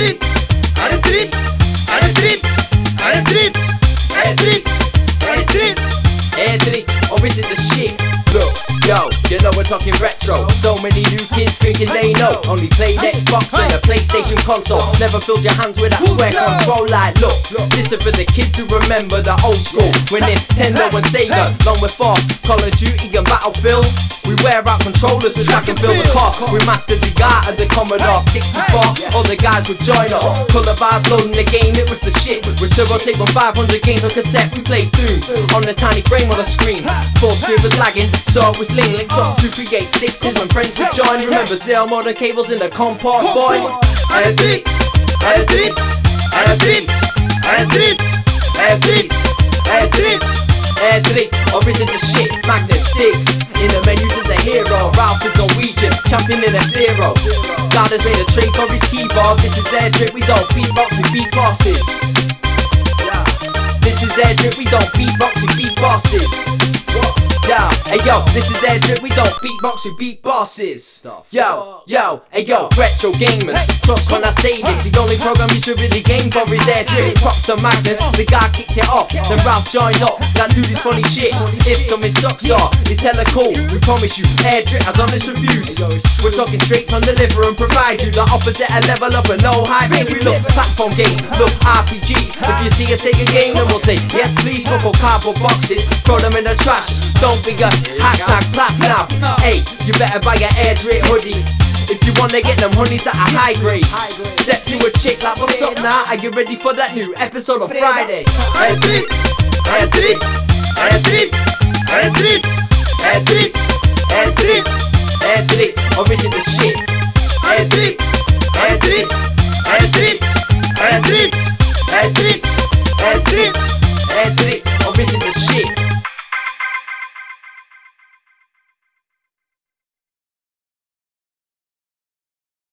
retreat, a retreat, a retreat, a retreat, a retreat, a retreat, a retreat, or is it the shit? Look, yo, you know we're talking retro. So many new kids thinking they know. Only play Xbox and a PlayStation console. Never filled your hands with that square control. Like, look, this is for the kids to remember the old school. When Nintendo and Sega, long before Call of Duty and Battlefield. We wear out controllers so track and fill the car. We mastered the art of the Commodore 64. All the guys would join up. Color bars loading the game, it was the shit. With turbo tape on 500 games on cassette, we played Doom on the tiny frame on the screen. Full screen was lagging, so it was link linked up uh. to create sixes when friends would join. Remember Zell modem cables in the comport, boy. Edit, edit, edit, edit, edit, edit. Edit, or is it the shit? Magnus sticks in the menus as a hero. Ralph is Norwegian, champion in a zero. God has made a trade for his keyboard. This is Ærredritt, we don't beatbox, we beat bosses. This is Ærredritt, we don't beatbox, we beat bosses. Yo, hey yo, this is Ærredritt, we don't beatbox, we beat bosses. Yo, yo, hey yo, retro gamers. Trust when I say this, the only program you should really game for is Ærredritt. Props to Magnus, the guy kicked it off. Then Ralph joined up, that do this funny shit. If some it sucks off, it's hella cool. We promise you, Ærredritt has honest reviews. We're talking straight from the liver and provide you the opposite, a level up and no hype. We look platform games, look RPGs. If you see a Sega game, then we'll say yes, please. Couple cardboard boxes, throw them in the trash. Don't be a hashtag plus now. Hey, you better buy your Ærredritt hoodie. If you wanna get them honeys that are high grade, step to a chick like, what's up now? Are you ready for that new episode of Friday? Ærredritt, Ærredritt, Ærredritt, Ærredritt, Ærredritt, Ærredritt, Ærredritt, or is it the shit? Ærredritt, Ærredritt, Ærredritt, Ærredritt, Ærredritt.